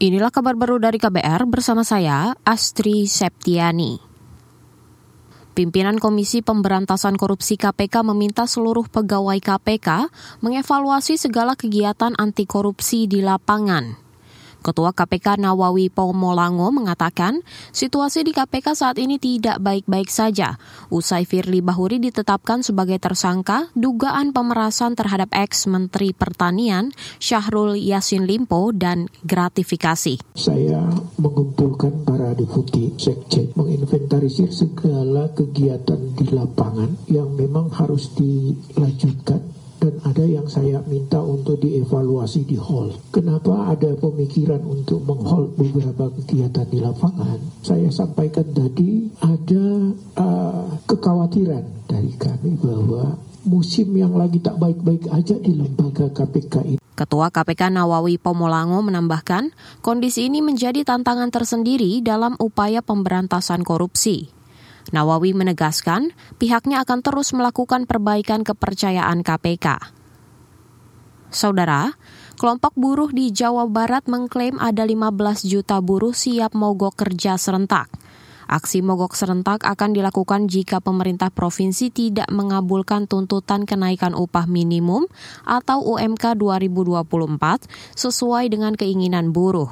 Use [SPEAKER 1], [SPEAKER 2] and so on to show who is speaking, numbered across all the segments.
[SPEAKER 1] Inilah kabar baru dari KBR bersama saya, Astri Septiani. Pimpinan Komisi Pemberantasan Korupsi KPK meminta seluruh pegawai KPK mengevaluasi segala kegiatan anti korupsi di lapangan. Ketua KPK Nawawi Pomolango mengatakan situasi di KPK saat ini tidak baik-baik saja. Usai Firly Bahuri ditetapkan sebagai tersangka dugaan pemerasan terhadap ex-Menteri Pertanian Syahrul Yasin Limpo dan gratifikasi.
[SPEAKER 2] Saya mengumpulkan para deputi sekjen menginventarisir segala kegiatan di lapangan yang memang harus dilanjutkan dan ada yang saya minta untuk dievaluasi di hall. Kenapa ada pemikiran untuk menghol beberapa kegiatan di lapangan? Saya sampaikan tadi ada uh, kekhawatiran dari kami bahwa musim yang lagi tak baik-baik aja di lembaga KPK ini.
[SPEAKER 1] Ketua KPK Nawawi Pomolango menambahkan, kondisi ini menjadi tantangan tersendiri dalam upaya pemberantasan korupsi. Nawawi menegaskan pihaknya akan terus melakukan perbaikan kepercayaan KPK. Saudara, kelompok buruh di Jawa Barat mengklaim ada 15 juta buruh siap mogok kerja serentak. Aksi mogok serentak akan dilakukan jika pemerintah provinsi tidak mengabulkan tuntutan kenaikan upah minimum atau UMK 2024 sesuai dengan keinginan buruh.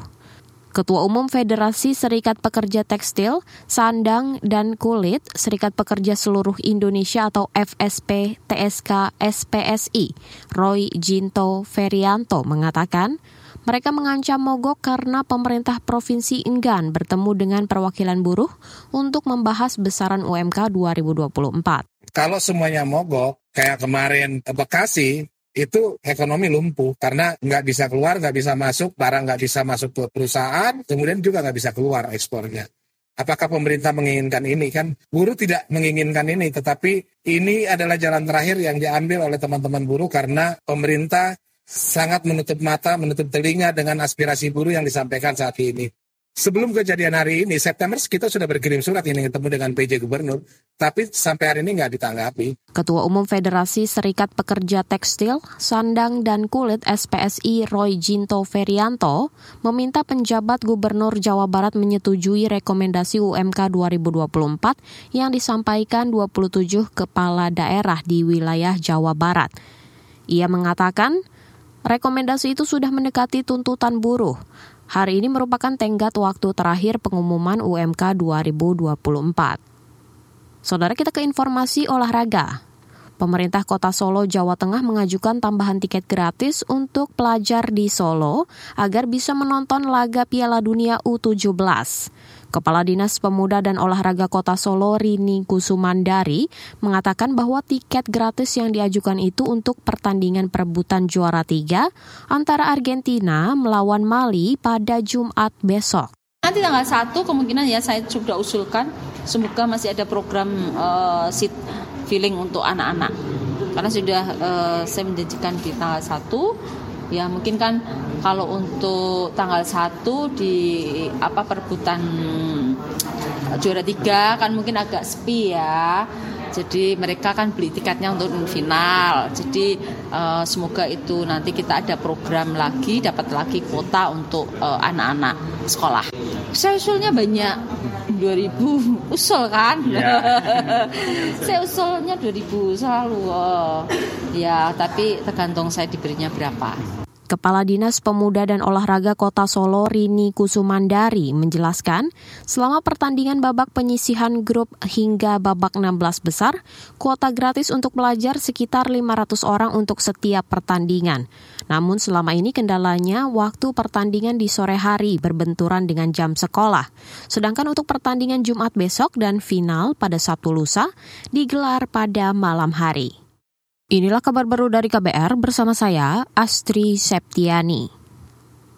[SPEAKER 1] Ketua Umum Federasi Serikat Pekerja Tekstil, Sandang, dan Kulit, Serikat Pekerja Seluruh Indonesia atau FSP TSK SPSI, Roy Jinto Ferianto mengatakan, mereka mengancam mogok karena pemerintah provinsi enggan bertemu dengan perwakilan buruh untuk membahas besaran UMK 2024.
[SPEAKER 3] Kalau semuanya mogok, kayak kemarin Bekasi, itu ekonomi lumpuh karena nggak bisa keluar, nggak bisa masuk, barang nggak bisa masuk ke perusahaan, kemudian juga nggak bisa keluar ekspornya. Apakah pemerintah menginginkan ini? Kan buruh tidak menginginkan ini, tetapi ini adalah jalan terakhir yang diambil oleh teman-teman buruh karena pemerintah sangat menutup mata, menutup telinga dengan aspirasi buruh yang disampaikan saat ini. Sebelum kejadian hari ini, September kita sudah berkirim surat ini ketemu dengan PJ Gubernur, tapi sampai hari ini nggak ditanggapi.
[SPEAKER 1] Ketua Umum Federasi Serikat Pekerja Tekstil, Sandang dan Kulit SPSI Roy Jinto Ferianto meminta penjabat Gubernur Jawa Barat menyetujui rekomendasi UMK 2024 yang disampaikan 27 kepala daerah di wilayah Jawa Barat. Ia mengatakan, rekomendasi itu sudah mendekati tuntutan buruh. Hari ini merupakan tenggat waktu terakhir pengumuman UMK 2024. Saudara kita ke informasi olahraga. Pemerintah Kota Solo, Jawa Tengah mengajukan tambahan tiket gratis untuk pelajar di Solo agar bisa menonton laga Piala Dunia U17. Kepala Dinas Pemuda dan Olahraga Kota Solo Rini Kusumandari mengatakan bahwa tiket gratis yang diajukan itu untuk pertandingan perebutan juara tiga antara Argentina melawan Mali pada Jumat besok.
[SPEAKER 4] Nanti tanggal 1 kemungkinan ya saya sudah usulkan semoga masih ada program uh, seat feeling untuk anak-anak karena sudah uh, saya menjanjikan di tanggal 1 ya mungkin kan kalau untuk tanggal 1 di apa perebutan juara tiga kan mungkin agak sepi ya jadi mereka kan beli tiketnya untuk final jadi uh, semoga itu nanti kita ada program lagi dapat lagi kuota untuk uh, anak-anak sekolah saya usulnya banyak 2000 usul kan yeah. saya usulnya 2000 selalu oh. ya tapi tergantung saya diberinya berapa
[SPEAKER 1] Kepala Dinas Pemuda dan Olahraga Kota Solo Rini Kusumandari menjelaskan, selama pertandingan babak penyisihan grup hingga babak 16 besar, kuota gratis untuk pelajar sekitar 500 orang untuk setiap pertandingan. Namun selama ini kendalanya waktu pertandingan di sore hari berbenturan dengan jam sekolah. Sedangkan untuk pertandingan Jumat besok dan final pada Sabtu lusa digelar pada malam hari. Inilah kabar baru dari KBR bersama saya, Astri Septiani.